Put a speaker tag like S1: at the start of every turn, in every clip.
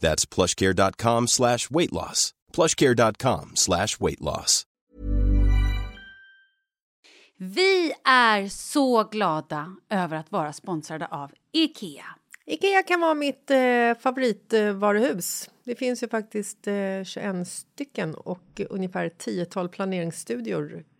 S1: That's plushcare.com slash weight loss. plushcare.com slash weight loss.
S2: Vi är så glada över att vara sponsrade av Ikea.
S3: Ikea kan vara mitt eh, favoritvaruhus. Det finns ju faktiskt eh, 21 stycken och ungefär 10 planeringsstudior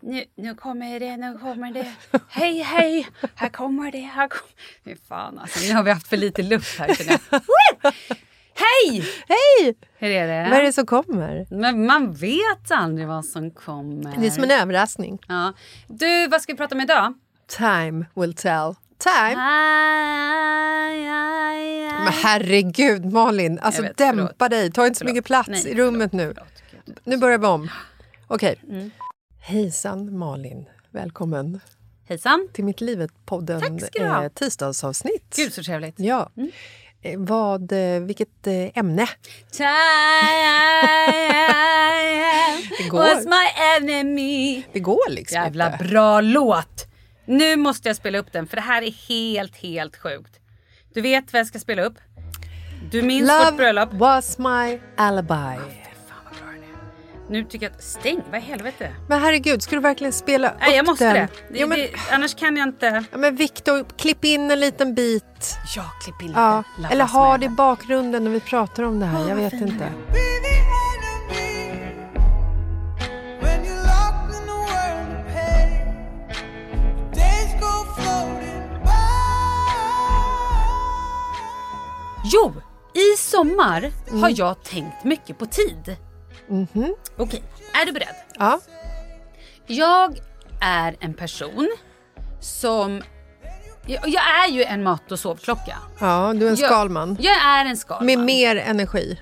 S2: Nu, nu kommer det, nu kommer det. Hej, hej! Här kommer det, här kommer... Fy fan alltså, nu har vi haft för lite luft här känner jag. Woo! Hej!
S3: Hej!
S2: Hur är det?
S3: Vad är det som kommer?
S2: Men man vet aldrig vad som kommer.
S3: Det är som en överraskning.
S2: Ja. Du, vad ska vi prata om idag?
S3: Time will tell. Time?
S2: Aj, aj, aj.
S3: Men herregud Malin, alltså
S2: vet,
S3: dämpa
S2: förlåt.
S3: dig. Ta inte så
S2: Förlåt.
S3: mycket plats
S2: Nej,
S3: i rummet
S2: förlåt,
S3: nu. Nu börjar vi om. Okej.
S2: Mm.
S3: Hejsan Malin, välkommen
S2: Hejsan.
S3: till Mitt livet-podden eh, tisdagsavsnitt.
S2: Gud så trevligt.
S3: Ja. Eh, Vad, eh, vilket eh, ämne? Det går.
S2: was my enemy.
S3: Det går liksom
S2: Jävla
S3: inte.
S2: bra låt! Nu måste jag spela upp den för det här är helt, helt sjukt. Du vet vad jag ska spela upp? Du minns vårt bröllop?
S3: was my alibi.
S2: Nu tycker jag att... Stäng, vad i helvete?
S3: Men herregud, ska du verkligen spela upp
S2: Nej jag måste
S3: den?
S2: det. det,
S3: ja, men,
S2: det. Annars kan jag inte...
S3: ja, men Viktor, klipp in en liten bit.
S2: Ja, klipp in lite.
S3: Ja. Eller ha det i
S2: den.
S3: bakgrunden när vi pratar om det här. Jag vet inte.
S2: Jo, i sommar har jag tänkt mycket på tid.
S3: Mhm.
S2: Okej, är du beredd?
S3: Ja.
S2: Jag är en person som... Jag, jag är ju en mat och sovklocka.
S3: ja, du är en
S2: Jag-
S3: skalman.
S2: Jag är en skalman.
S3: Med mer energi.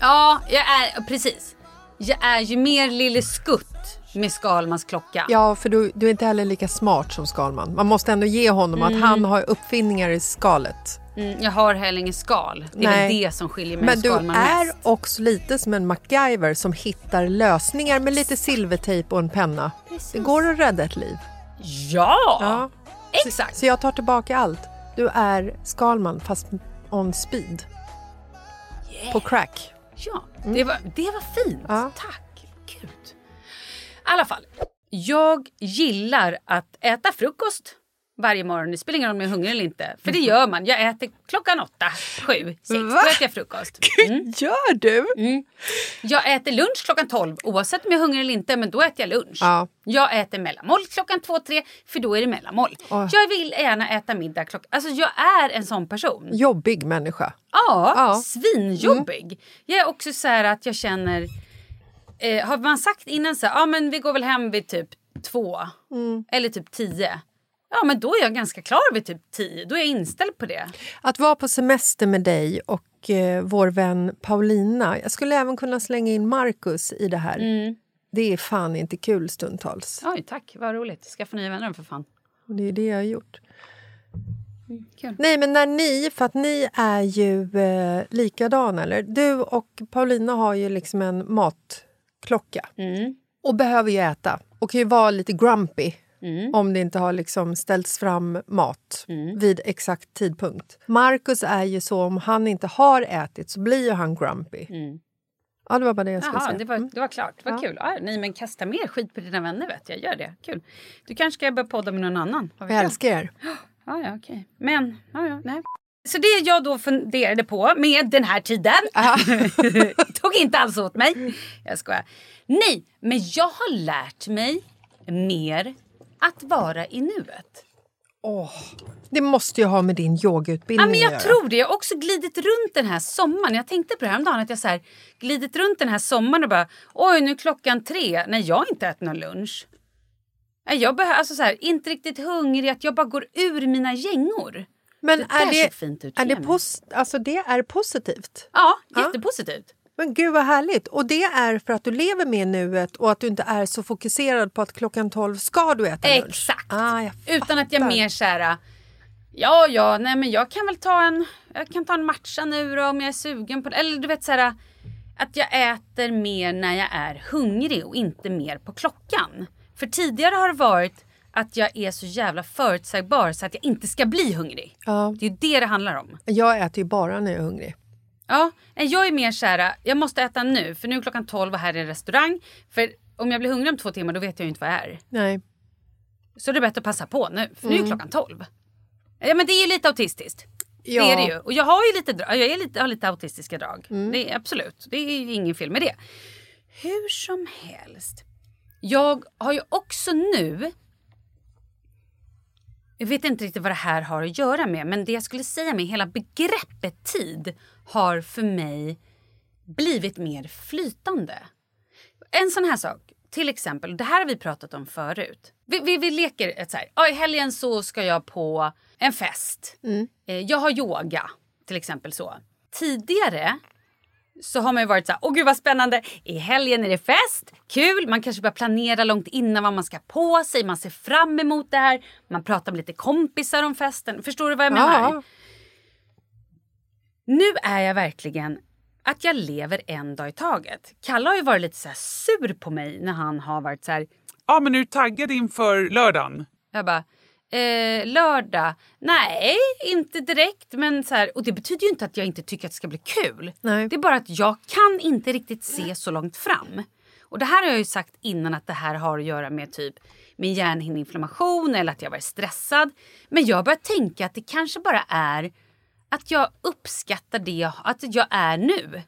S2: Ja, jag är, precis. Jag är ju mer Lille Skutt med Skalmans klocka.
S3: Ja, för du, du är inte heller lika smart som Skalman. Man måste ändå ge honom att han har uppfinningar i skalet.
S2: Mm, jag har heller ingen skal. Det är
S3: Nej.
S2: väl det som skiljer mig
S3: Men du är
S2: mest.
S3: också lite som en MacGyver som hittar lösningar med lite silvertejp och en penna. Det går att rädda ett liv.
S2: Ja!
S3: Ja.
S2: Exakt.
S3: Så jag tar tillbaka allt. Du är Skalman fast on speed. På crack.
S2: Ja, det, var, det var fint.
S3: Ja.
S2: Tack. Gud. I alla fall. Jag gillar att äta frukost varje morgon. Det spelar ingen roll om jag är hungrig eller inte. För det gör man. Jag äter klockan åtta, sju, sex. Då
S3: Va?
S2: äter jag frukost. Mm.
S3: Gör du?
S2: Jag äter lunch klockan 12 oavsett om jag är hungrig eller inte. Men då äter jag lunch.
S3: Ja.
S2: Jag äter mellanmål klockan två, tre. För då är det mellanmål.
S3: Åh.
S2: Jag vill gärna äta middag klockan... Alltså jag är en sån person.
S3: Jobbig människa.
S2: Ja,
S3: Ja.
S2: svinjobbig. Jag är också så här att jag känner... Eh, har man sagt innan så här, ja men vi går väl hem vid typ två eller typ tio. Ja men då är jag ganska klar vid typ tio. Då är jag inställd på det.
S3: Att vara på semester med dig och eh, vår vän Paulina. Jag skulle även kunna slänga in Marcus i det här. Det är fan inte kul stundtals.
S2: Oj tack, vad roligt. Skaffa nya vänner för fan.
S3: Det är det jag har gjort.
S2: Kul.
S3: Nej, men när ni, för att ni är ju eh, likadana, eller? Du och Paulina har ju liksom en matklocka
S2: Mm.
S3: och behöver ju äta och kan ju vara lite grumpy
S2: Mm.
S3: om det inte har liksom ställts fram mat vid exakt tidpunkt. Marcus är ju så, om han inte har ätit så blir ju han grumpy. Ja, det var bara det jag skulle
S2: Mm. Jaha,
S3: säga.
S2: det var, det var klart. Det var kul. Ja, nej, men kasta mer skit på dina vänner vet jag. Gör det. Kul. Du kanske ska börja podda med någon annan. Vad
S3: jag? älskar er.
S2: Ja, ja, okej. Men, ja, ja, nej. Så det jag då funderade på med den här tiden tog inte alls åt mig. Jag skojar. Nej, men jag har lärt mig mer att vara i nuet.
S3: Det måste ju ha med din yogautbildning
S2: Ja, men jag
S3: att göra.
S2: tror det. Jag har också glidit runt den här sommaren. Jag tänkte på det här om dagen att jag så här, glidit runt den här sommaren och bara oj nu är klockan tre. Nej, jag har inte ätit någon lunch. Jag behöver alltså så här, inte riktigt hungrig, att jag bara går ur mina gängor.
S3: Men
S2: Det
S3: är det, är det,
S2: Jenny.
S3: pos, alltså det är positivt?
S2: Ja,
S3: Ja. Men gud vad härligt! Och det är för att du lever med nuet och att du inte är så fokuserad på att klockan 12 ska du äta lunch.
S2: Exakt.
S3: Ah, jag
S2: Utan att jag mer så här, ja, ja, nej men jag kan väl ta en, jag kan ta en matcha nu då om jag är sugen på det. Eller du vet så här, att jag äter mer när jag är hungrig och inte mer på klockan. För tidigare har det varit att jag är så jävla förutsägbar så att jag inte ska bli hungrig.
S3: Ja,
S2: Det är ju det det handlar om.
S3: jag äter ju bara när jag är hungrig.
S2: Ja, nej, jag är mer så här, jag måste äta nu för nu är klockan 12 och här är en restaurang. För om jag blir hungrig om två timmar då vet jag ju inte vad jag är.
S3: Nej.
S2: Så det är bättre att passa på nu, för nu är klockan 12. Ja men det är ju lite autistiskt.
S3: Ja.
S2: Det är det ju. Och jag har ju lite, jag är lite, har lite autistiska drag. Det är, absolut, det är ju ingen fel med det. Hur som helst. Jag har ju också nu... Jag vet inte riktigt vad det här har att göra med men det jag skulle säga med hela begreppet tid har för mig blivit mer flytande. En sån här sak, till exempel, det här har vi pratat om förut. Vi, vi, vi leker ett så här, i helgen så ska jag på en fest. Eh, Jag har yoga, till exempel så. Tidigare så har man ju varit så här, åh gud vad spännande, i helgen är det fest, kul, man kanske börjar planera långt innan vad man ska på sig, man ser fram emot det här, man pratar med lite kompisar om festen. Förstår du vad jag menar?
S3: Ja.
S2: Nu är jag verkligen att jag lever en dag i taget. Kalle har ju varit lite så här sur på mig när han har varit så här,
S4: Ja, men är du taggad inför lördagen?
S2: jag bara, eh, lördag? Nej, inte direkt. Men så här, och det betyder ju inte att jag inte tycker att det ska bli kul.
S3: Nej.
S2: Det är bara att jag kan inte riktigt se så långt fram. Och det här har jag ju sagt innan att det här har att göra med typ min hjärnhinneinflammation eller att jag varit stressad. Men jag börjar tänka att det kanske bara är att jag uppskattar det jag, att jag är nu.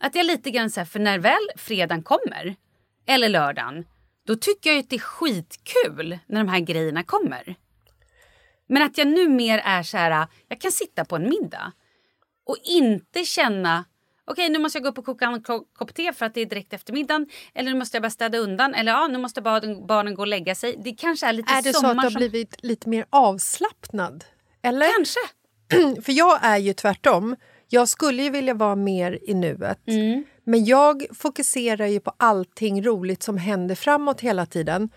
S2: Att jag lite grann så här, för när väl fredagen kommer, eller lördagen, då tycker jag att det är skitkul när de här grejerna kommer. Men att jag nu mer är så här, jag kan sitta på en middag och inte känna Okej, nu måste jag gå upp och koka en ko- kopp te för att det är direkt efter middagen. Eller nu måste jag bara städa undan. Eller ja, nu måste barnen, barnen gå och lägga sig. Det kanske är lite
S3: Är det så att du har
S2: som...
S3: blivit lite mer avslappnad? Eller?
S2: Kanske.
S3: För jag är ju tvärtom. Jag skulle ju vilja vara mer i nuet.
S2: Mm.
S3: Men jag fokuserar ju på allting roligt som händer framåt hela tiden.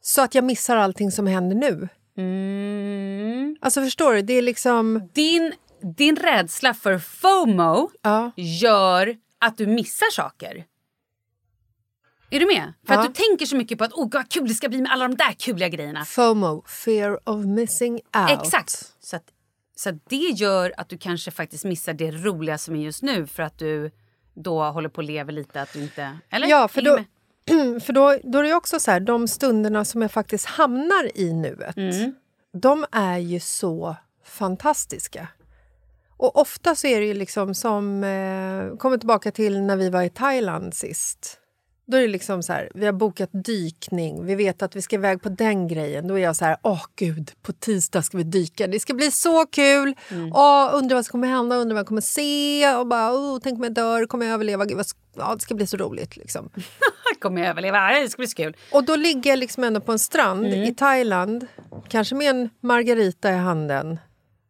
S3: Så att jag missar allting som händer nu.
S2: Mm.
S3: Alltså förstår du? Det är liksom...
S2: Din, din rädsla för FOMO
S3: Ja.
S2: gör att du missar saker. Är du med? För
S3: Ja.
S2: att du tänker så mycket på att oh, vad kul det ska bli med alla de där kuliga grejerna.
S3: FOMO, fear of missing out.
S2: Exakt. Så, att, så det gör att du kanske faktiskt missar det roliga som är just nu för att du då håller på att leva lite att du inte... Eller?
S3: Ja, för då, för då, då är det också så här, de stunderna som jag faktiskt hamnar i nuet,
S2: Mm.
S3: de är ju så fantastiska. Och ofta så är det ju liksom som, eh, kommer tillbaka till när vi var i Thailand sist. Då är det liksom så här, vi har bokat dykning, vi vet att vi ska iväg på den grejen. Då är jag så här, åh gud, på tisdag ska vi dyka. Det ska bli så kul! Åh, undrar vad som kommer hända, undrar vad jag kommer se. Och bara, oh, tänk om jag dör, kommer jag överleva? Gud, Ja, det ska bli så roligt. Liksom.
S2: kommer jag överleva. Det ska bli så kul.
S3: Och då ligger jag liksom ändå på en strand i Thailand, kanske med en margarita i handen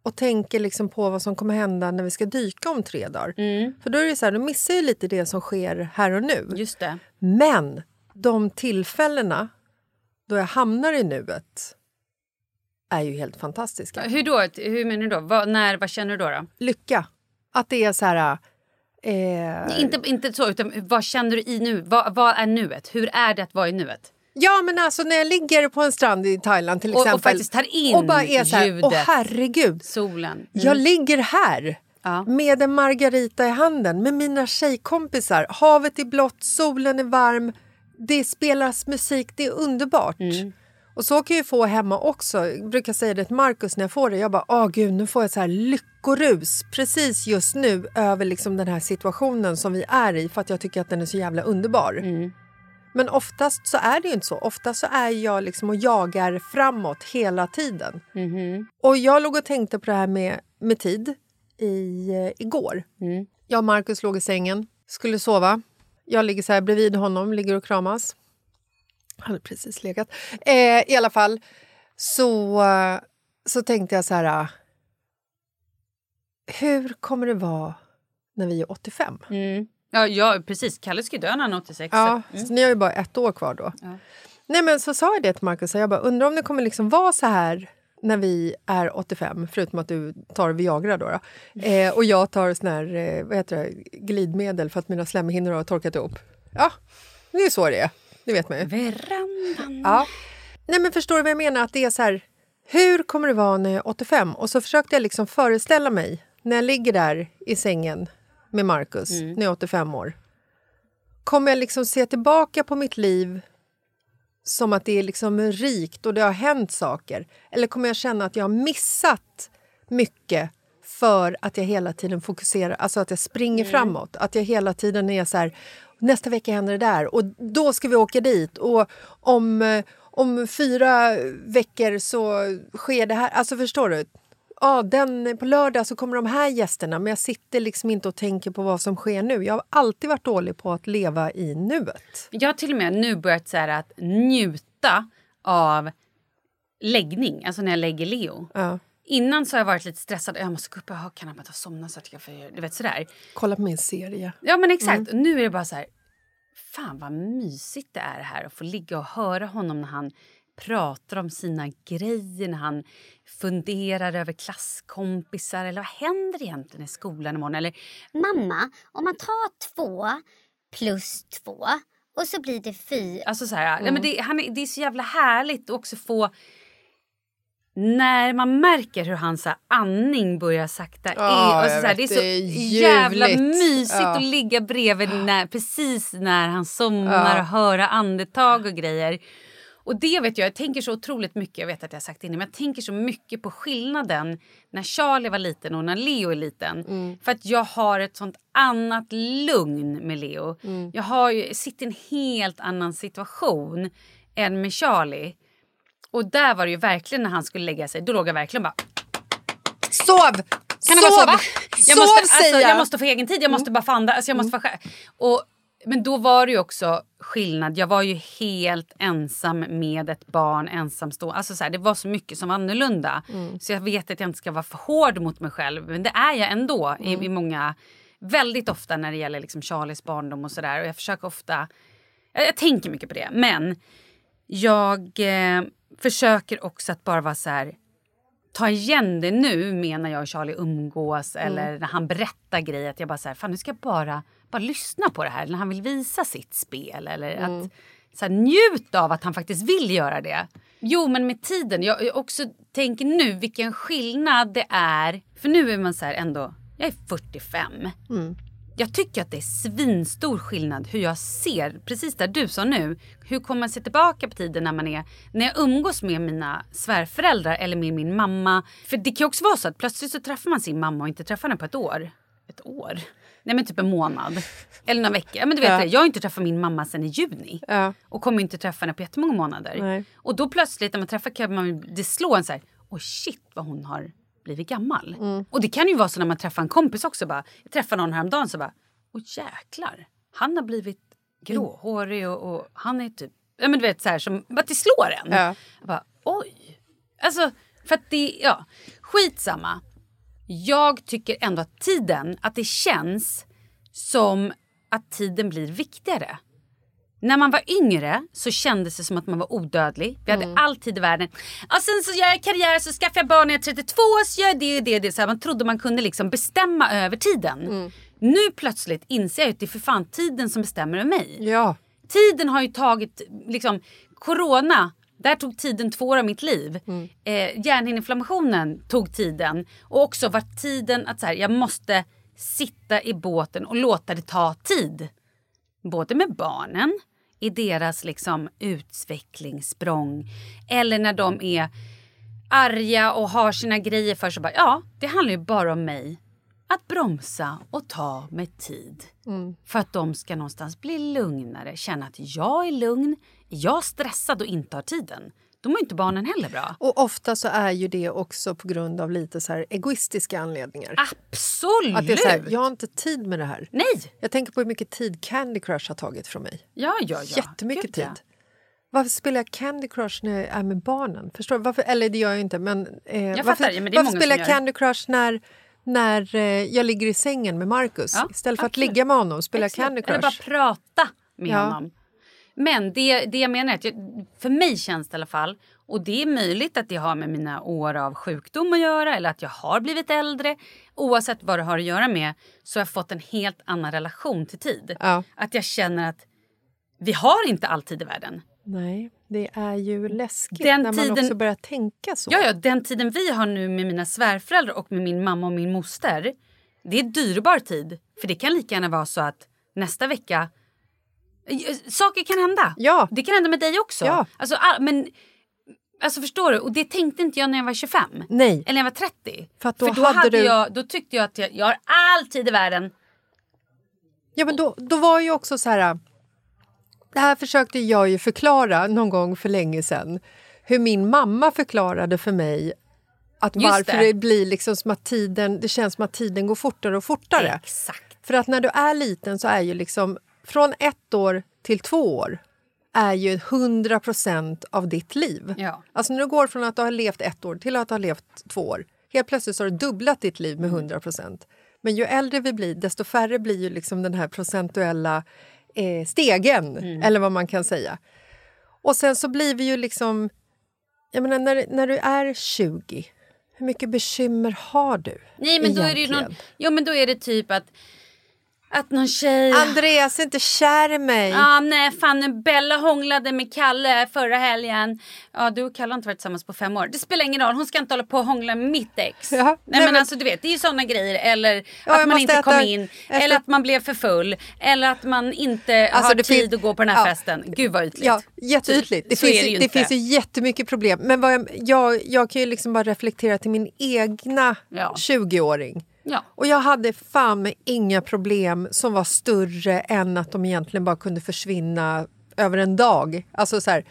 S3: och tänker liksom på vad som kommer hända när vi ska dyka om tre dagar. För då är det så här, då missar jag lite det som sker här och nu.
S2: Just det.
S3: Men de tillfällena då jag hamnar i nuet är ju helt fantastiska.
S2: Hur då? Hur menar du då? Vad, när, vad känner du då? då?
S3: Lycka. Att det är så här... Eh,
S2: Inte, inte så, utan vad känner du i nu? Vad, vad är nuet? Hur är det att vara i nuet?
S3: Ja, men alltså när jag ligger på en strand i Thailand till
S2: Och- och
S3: exempel
S2: faktiskt tar in
S3: och bara är så här,
S2: ljudet.
S3: åh herregud,
S2: Solen. Mm.
S3: jag ligger här
S2: Ja.
S3: med en margarita i handen med mina tjejkompisar. Havet är blått, solen är varm, det spelas musik, det är underbart.
S2: Mm.
S3: Och så kan jag få hemma också. Jag brukar säga det till Markus när jag får det. Jag bara, åh gud, nu får jag så här lyckorus precis just nu över liksom den här situationen som vi är i för att jag tycker att den är så jävla underbar.
S2: Mm.
S3: Men oftast så är det ju inte så. Oftast så är jag liksom och jagar framåt hela tiden.
S2: Mhm.
S3: Och jag låg och tänkte på det här med, med tid i, eh, igår.
S2: Mm.
S3: Jag och Markus låg i sängen, skulle sova. Jag ligger så här bredvid honom, ligger och kramas. Han hade precis legat. Eh, I alla fall så, så tänkte jag så här... eh, Hur kommer det vara när vi är 85?
S2: Mm. Ja, ja, precis. Kalle ska ju dö när han är 86.
S3: Ja,
S2: så-
S3: så ni har ju bara ett år kvar då.
S2: Ja.
S3: Nej, men så sa jag det till Markus. Jag bara, undrar om det kommer liksom vara så här när vi är 85, förutom att du tar Viagra då. då. Eh, och jag tar sån här, eh, vad heter det, glidmedel för att mina slemhinnor har torkat ihop. Ja, det är så det är. Det vet man ju.
S2: Verandan.
S3: Ja. Nej, men förstår du vad jag menar? Att det är så här, hur kommer det vara när jag är 85? Och så försökte jag liksom föreställa mig när jag ligger där i sängen med Markus när jag är 85 år. Kommer jag liksom se tillbaka på mitt liv som att det är liksom rikt och det har hänt saker? Eller kommer jag känna att jag har missat mycket för att jag hela tiden fokuserar, alltså att jag springer framåt? Att jag hela tiden är så här, nästa vecka händer det där och då ska vi åka dit och om, eh, om fyra veckor så sker det här. Alltså förstår du? Ja, den, på lördag så kommer de här gästerna men jag sitter liksom inte och tänker på vad som sker nu. Jag har alltid varit dålig på att leva i nuet.
S2: Jag har till och med nu börjat så att njuta av läggning, alltså när jag lägger Leo.
S3: Ja.
S2: Innan så har jag varit lite stressad. Jag måste gå upp och ha kan jag somna så att jag får... Du vet sådär.
S3: Kolla på min serie.
S2: Ja men exakt. Och nu är det bara så här. Fan vad mysigt det är här att få ligga och höra honom när han pratar om sina grejer, när han funderar över klasskompisar eller vad händer egentligen i skolan imorgon? Eller
S5: Mamma, om man tar två plus två och så blir det fyra.
S2: Alltså så här, nej, men det, han, är- det är så jävla härligt att också få... När man märker hur hans andning börjar sakta
S3: Ja,
S2: in. Och så, här, det är så
S3: det är
S2: jävla mysigt
S3: Ja.
S2: att ligga bredvid när, precis när han somnar
S3: Ja.
S2: och höra andetag och grejer. Och det vet jag, jag tänker så otroligt mycket, jag vet att jag har sagt det innan, men jag tänker så mycket på skillnaden när Charlie var liten och när Leo är liten.
S3: Mm.
S2: För att jag har ett sånt annat lugn med Leo.
S3: Mm.
S2: Jag har ju, sitter i en helt annan situation än med Charlie. Och där var det ju verkligen när han skulle lägga sig, då låg jag verkligen bara
S3: Sov!
S2: kan
S3: Sov!
S2: bara sova? Jag måste, alltså,
S3: jag!
S2: måste få egen tid, jag måste bara få andas, alltså, jag måste få själv. Och men då var det ju också skillnad. Jag var ju helt ensam med ett barn, ensamstående. Alltså så här, det var så mycket som var annorlunda. Så jag vet att jag inte ska vara för hård mot mig själv. Men det är jag ändå i, i många... Väldigt ofta när det gäller liksom Charlies barndom och sådär. Och jag försöker ofta... Jag, jag tänker mycket på det. Men jag eh, försöker också att bara vara så här ta igen det nu med när jag och Charlie umgås eller när han berättar grejer. Att jag bara så här, fan nu ska jag bara, bara lyssna på det här när han vill visa sitt spel. Eller att så här, njut av att han faktiskt vill göra det. Jo men med tiden, jag jag också tänker nu vilken skillnad det är. För nu är man så här ändå, jag är 45. Jag tycker att det är svinstor skillnad hur jag ser, precis där du sa nu. Hur kommer man se tillbaka på tiden när man är, när jag umgås med mina svärföräldrar eller med min mamma. För det kan också vara så att plötsligt så träffar man sin mamma och inte träffar henne på ett år. Ett år? Nej men typ en månad. Eller några veckor. Ja, men du vet
S3: Ja.
S2: det, jag har inte träffat min mamma sedan i juni.
S3: Ja.
S2: Och kommer inte träffa henne på jättemånga månader.
S3: Nej.
S2: Och då plötsligt när man träffar kan man det slår en så här, oh shit vad hon har blivit gammal.
S3: Mm.
S2: Och det kan ju vara så när man träffar en kompis också. Bara, jag träffade någon häromdagen så bara, åh jäklar. Han har blivit gråhårig och, och han är typ, ja men du vet så här som, bara det slår en.
S3: Ja.
S2: Jag bara, oj. Alltså, för att det, ja, skitsamma. Jag tycker ändå att tiden, att det känns som att tiden blir viktigare. När man var yngre så kändes det som att man var odödlig. Vi hade all tid i världen. Och sen så gör jag karriär, så skaffar jag barn när jag är 32, så gör jag det och det. det. Så här, man trodde man kunde liksom bestämma över tiden. Nu plötsligt inser jag att det är för fan tiden som bestämmer över mig.
S3: Ja.
S2: Tiden har ju tagit, liksom, corona, där tog tiden två år av mitt liv. Eh, hjärnhinneinflammationen tog tiden. Och också var tiden att så här, jag måste sitta i båten och låta det ta tid. Både med barnen, i deras liksom utvecklingssprång. Eller när de är arga och har sina grejer för sig. Bara, Ja, det handlar ju bara om mig. Att bromsa och ta med tid. För att de ska någonstans bli lugnare, känna att jag är lugn. Är jag stressad och inte har tiden, då mår inte barnen heller bra.
S3: Och ofta så är ju det också på grund av lite så här egoistiska anledningar.
S2: Absolut!
S3: Att det är så här, jag har inte tid med det här.
S2: Nej!
S3: Jag tänker på hur mycket tid Candy Crush har tagit från mig.
S2: Ja, ja, ja.
S3: Jättemycket
S2: Gud,
S3: tid.
S2: ja.
S3: Varför spelar jag Candy Crush när jag är med barnen? Förstår du? Varför, eller det gör jag inte, men... Eh,
S2: Jag
S3: varför
S2: fattar, ja, men
S3: varför spelar jag. Candy Crush när, när eh, jag ligger i sängen med Marcus?
S2: Ja,
S3: Istället för att
S2: absolut.
S3: ligga med honom spelar jag. Candy
S2: Eller bara
S3: Crush.
S2: prata med
S3: Ja.
S2: honom. Men det, det jag menar är att jag, för mig känns det i alla fall, och det är möjligt att det har med mina år av sjukdom att göra eller att jag har blivit äldre. Oavsett vad det har att göra med så har jag fått en helt annan relation till tid.
S3: Ja.
S2: Att jag känner att vi har inte all tid i världen.
S3: Nej, det är ju läskigt
S2: Den
S3: när man
S2: tiden-
S3: också börjar tänka så.
S2: Ja, ja, den tiden vi har nu med mina svärföräldrar och med min mamma och min moster. Det är dyrbar tid. För det kan lika gärna vara så att nästa vecka... eh, Saker kan hända.
S3: Ja.
S2: Det kan hända med dig också.
S3: Ja.
S2: Alltså, all, men, alltså förstår du? Och det tänkte inte jag när jag var 25.
S3: Nej.
S2: Eller när jag var 30.
S3: För då
S2: då,
S3: hade
S2: hade
S3: du-
S2: jag, då tyckte jag att jag, jag har all tid i världen.
S3: Ja, men då, då var ju också så här... Det här försökte jag ju förklara någon gång för länge sedan. Hur min mamma förklarade för mig att
S2: Just
S3: varför
S2: det.
S3: det. blir liksom som att tiden, det känns som att tiden går fortare och fortare.
S2: Exakt.
S3: För att när du är liten så är ju liksom från ett år till två år är ju 100% av ditt liv.
S2: Ja.
S3: Alltså när du går från att du har levt ett år till att ha levt två år. Helt plötsligt så har du dubblat ditt liv med 100% Men ju äldre vi blir, desto färre blir ju liksom den här procentuella eh, stegen, eller vad man kan säga. Och sen så blir vi ju liksom... Jag menar, när, när du är 20, hur mycket bekymmer har du?
S2: Nej men då är det ju någon,
S3: egentligen?
S2: jo men då är det typ att, att någon tjej...
S3: Andreas är inte kär i mig.
S2: Ja, nej, fan Bella hånglade med Kalle förra helgen. Ja, du och Kalle har inte varit tillsammans på fem år. Det spelar ingen roll, hon ska inte hålla på och hångla med mitt ex.
S3: Ja,
S2: nej,
S3: nej,
S2: men, alltså du vet, det är ju sådana grejer. Eller
S3: Ja,
S2: att man inte
S3: äta-
S2: kom in.
S3: äta-
S2: Eller att man blev för full. Eller att man inte
S3: Alltså,
S2: har tid
S3: finns-
S2: att gå på den här
S3: ja.
S2: festen. Gud vad ytligt.
S3: Ja, jätteytligt. Det,
S2: Så
S3: finns,
S2: det
S3: ju, det finns ju jättemycket problem. Men jag, jag, jag kan ju liksom bara reflektera till min egna
S2: Ja.
S3: 20-åring.
S2: Ja.
S3: Och jag hade fan inga problem som var större än att de egentligen bara kunde försvinna över en dag. Alltså så här,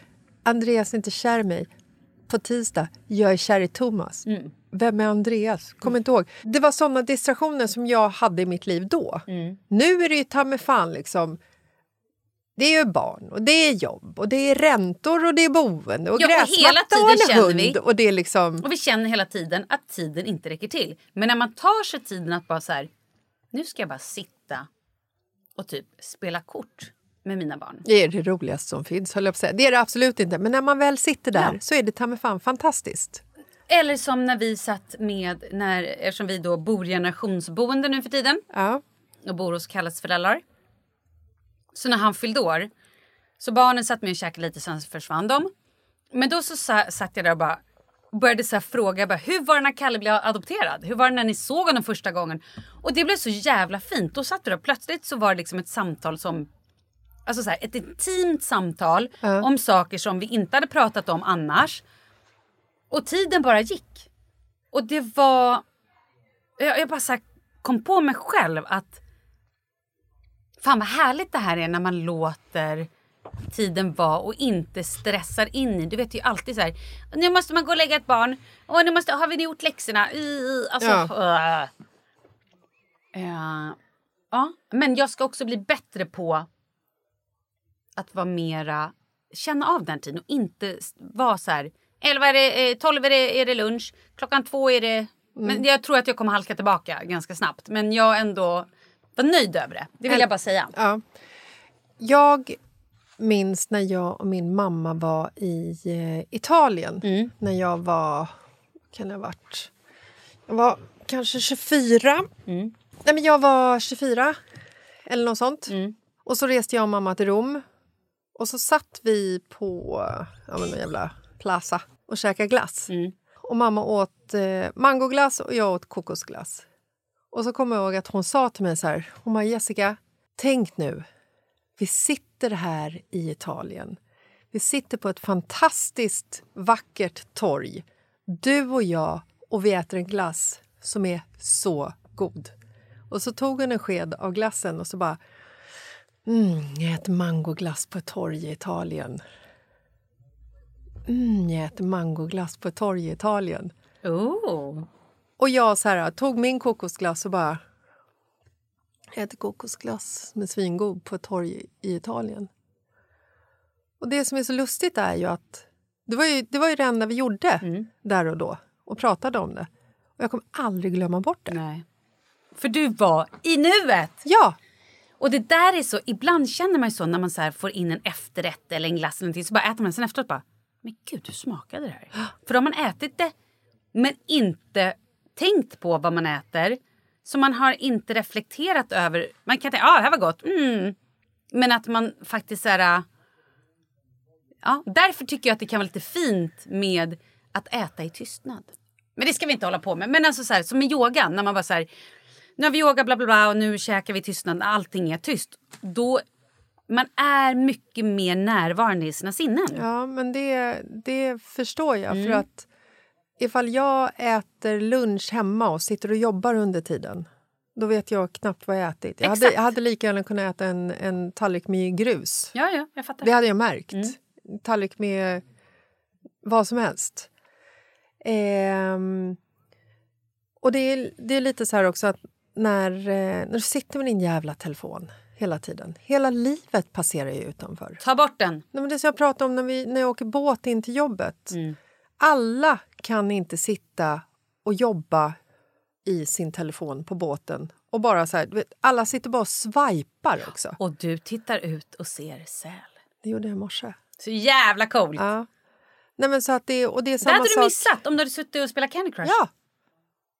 S3: Andreas är inte kär i mig. På tisdag, jag är kär i Thomas.
S2: Mm.
S3: Vem är Andreas? Kommer inte ihåg. Det var såna distraktioner som jag hade i mitt liv då.
S2: Mm.
S3: Nu är det ju ta mig fan liksom Det är ju barn och det är jobb och det är räntor och det är boende och
S2: Ja, och hela
S3: gräsmatta och
S2: tiden
S3: en
S2: känner
S3: hund.
S2: vi-
S3: Och det är liksom...
S2: Och vi känner hela tiden att tiden inte räcker till. Men när man tar sig tiden att bara så här, nu ska jag bara sitta och typ spela kort med mina barn.
S3: Det är det roligaste som finns, höll jag på att säga. Det är det absolut inte. Men när man väl sitter där
S2: Ja.
S3: så är det ta fan fantastiskt.
S2: Eller som när vi satt med, när, eftersom vi då bor i generationsboende nu för tiden
S3: Ja.
S2: och bor hos Kalles föräldrar. Så när han fyllde år, så barnen satt med och käkade lite, sen försvann de. Men då så sa, satt jag där och bara började så fråga bara, hur var det när Kalle blev adopterad? Hur var det när ni såg honom första gången? Och det blev så jävla fint. Då satt vi där plötsligt så var det liksom ett samtal som Alltså så här, ett intimt samtal om saker som vi inte hade pratat om annars. Och tiden bara gick. Och det var... Jag, jag bara så kom på mig själv att... Fan vad härligt det här är när man låter tiden vara och inte stressar in i. Du vet ju alltid så här. Nu måste man gå och lägga ett barn. Och nu måste, har vi gjort läxorna? Uh, alltså,
S3: Ja.
S2: uh. Eh, ja, men jag ska också bli bättre på att vara mera känna av den tiden och inte vara så här 11 är det, eh, 12 är det, är det lunch, klockan två är det... Men jag tror att jag kommer halka tillbaka ganska snabbt. Men jag ändå var nöjd över det. Det vill jag bara säga.
S3: Ja. Jag minns när jag och min mamma var i eh, Italien.
S2: Mm.
S3: När jag var... kan jag ha varit? Jag var kanske 24.
S2: Mm.
S3: Nej, men jag var 24, eller något sånt.
S2: Mm.
S3: Och så reste jag och mamma till Rom. Och så satt vi på ja, men någon jävla plaza och käkade glass.
S2: Mm.
S3: Och mamma åt eh, mangoglass och jag åt kokosglass. Och så kommer jag ihåg att hon sa till mig så här, hon bara Jessica, tänk nu, vi sitter här i Italien. Vi sitter på ett fantastiskt vackert torg. Du och jag och vi äter en glass som är så god. Och så tog hon en sked av glassen och så bara Mm, jag äter mangoglass på ett torg i Italien. Mm, jag äter mangoglass på ett torg i Italien.
S2: Oh.
S3: Och jag så här, tog min kokosglass och bara... Jag äter kokosglass är svingod på ett torg i Italien. Och det som är så lustigt är ju att det var ju det, var ju det enda vi gjorde där och då och pratade om det. Och jag kommer aldrig glömma bort det.
S2: Nej. För du var i nuet.
S3: Ja,
S2: Och det där är så, ibland känner man ju så när man så får in en efterrätt eller en glass eller någonting så bara äter man sen efteråt bara, men gud hur smakade det här? För då har man ätit det men inte tänkt på vad man äter. Så man har inte reflekterat över, man kan tänka, ah, det här var gott, mm. Men att man faktiskt så här, ja, därför tycker jag att det kan vara lite fint med att äta i tystnad. Men det ska vi inte hålla på med. Men alltså så här, som med yogan, när man bara så här, nu har vi yoga bla bla bla och nu käkar vi tystnad, allting är tyst. Då, man är mycket mer närvarande i sina sinnen.
S3: ja men det, det förstår jag. För att ifall jag äter lunch hemma och sitter och jobbar under tiden då vet jag knappt vad jag ätit. Jag hade, jag hade lika gärna kunnat äta en, en tallrik med grus.
S2: Ja, ja, jag fattar.
S3: Det hade jag märkt. Tallrik med vad som helst. Ehm, och det är, det är lite så här också att när, eh, när du sitter med din jävla telefon hela tiden. Hela livet passerar ju utanför.
S2: Ta bort den.
S3: Nej, men det som jag pratade om när, vi, när jag åker båt in till jobbet. Alla kan inte sitta och jobba i sin telefon på båten. Och bara så här, alla sitter bara och swipar också.
S2: Och du tittar ut och ser säl.
S3: Det gjorde jag i morse.
S2: Så jävla coolt.
S3: Ja. Nej, men så att det, och det är
S2: det
S3: samma
S2: hade du missat om du hade suttit och spelat Candy Crush.
S3: Ja.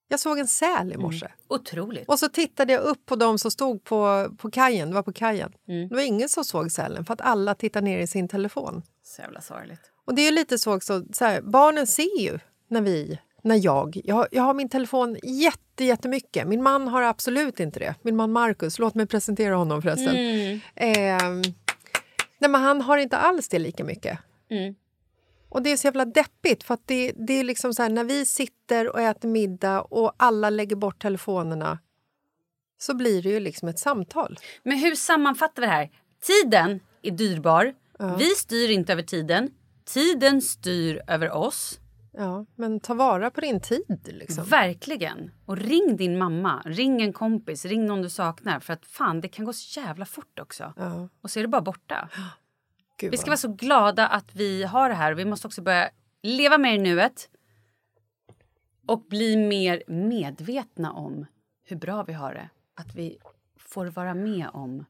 S3: Jag såg en säl i morse.
S2: Otroligt.
S3: Och så tittade jag upp på de som stod på, på kajen. Det var på kajen.
S2: Mm.
S3: Det var ingen som såg sälen för att alla tittar ner i sin telefon.
S2: Så jävla sorgligt.
S3: Och det är ju lite så också, så här, barnen ser ju när vi, när jag, jag, har- jag har min telefon jätte, jättemycket. Min man har absolut inte det. Min man Marcus, låt mig presentera honom förresten.
S2: Mm.
S3: Ehm, nej, men han har inte alls det lika mycket.
S2: Mm.
S3: Och det är så jävla deppigt för det, det är liksom så här, när vi sitter och äter middag och alla lägger bort telefonerna så blir det ju liksom ett samtal.
S2: Men hur sammanfattar vi det här? Tiden är dyrbar. Vi styr inte över tiden. Tiden styr över oss.
S3: Ja, men ta vara på din tid. Liksom.
S2: Verkligen. Och ring din mamma, ring en kompis, ring någon du saknar. För att fan, det kan gå så jävla fort också.
S3: Ja.
S2: Och så är det bara borta.
S3: Gud,
S2: Vi ska vara så glada att vi har det här. Vi måste också börja leva mer i nuet. Och bli mer medvetna om hur bra vi har det. Att vi får vara med om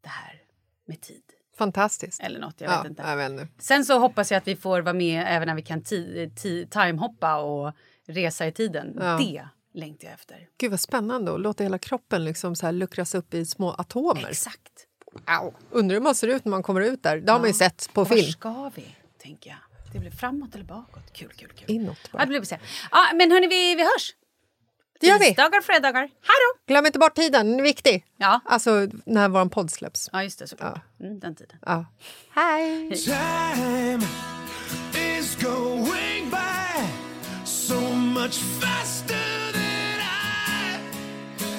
S2: det här med tid.
S3: Fantastiskt.
S2: Eller något, jag
S3: ja,
S2: vet inte.
S3: Jag vet.
S2: Sen så hoppas jag att vi får vara med även när vi kan ti- ti- timehoppa och resa i tiden.
S3: Ja.
S2: Det längtar jag efter.
S3: Gud vad spännande att låta hela kroppen liksom så här luckras upp i små atomer.
S2: Exakt.
S3: Au. Undrar hur man ser ut när man kommer ut där. Det har man ju sett på
S2: Och Var
S3: film.
S2: ska vi, tänker jag? Det blir framåt eller bakåt? Kul, kul, kul.
S3: Inåt
S2: Ja,
S3: bara.
S2: det blir. Ja, men hörni, vi, vi hörs.
S3: Det gör vi.
S2: Tisdagar, fredagar. Hej då!
S3: Glöm inte bort tiden, den är viktig.
S2: Ja.
S3: Alltså när vår podd släpps.
S2: Ja, just det. Såklart. Mm, den tiden.
S3: Ja. Hej!
S6: Time is going by so much faster than I.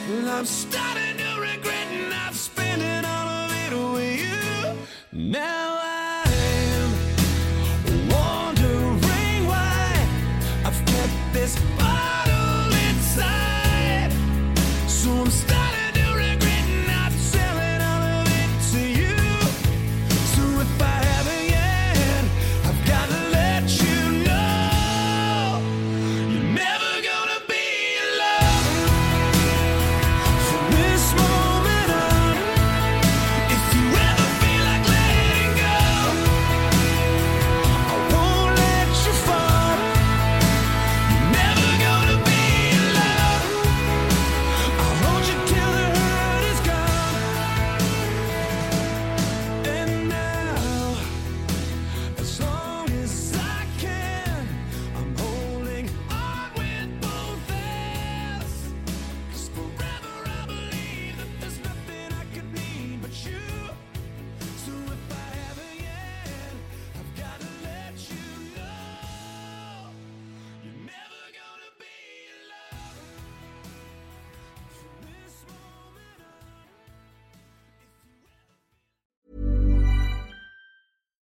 S6: Well, I'm starting to regret not spending all of it with you. Now I'm wondering why I've kept this So I'm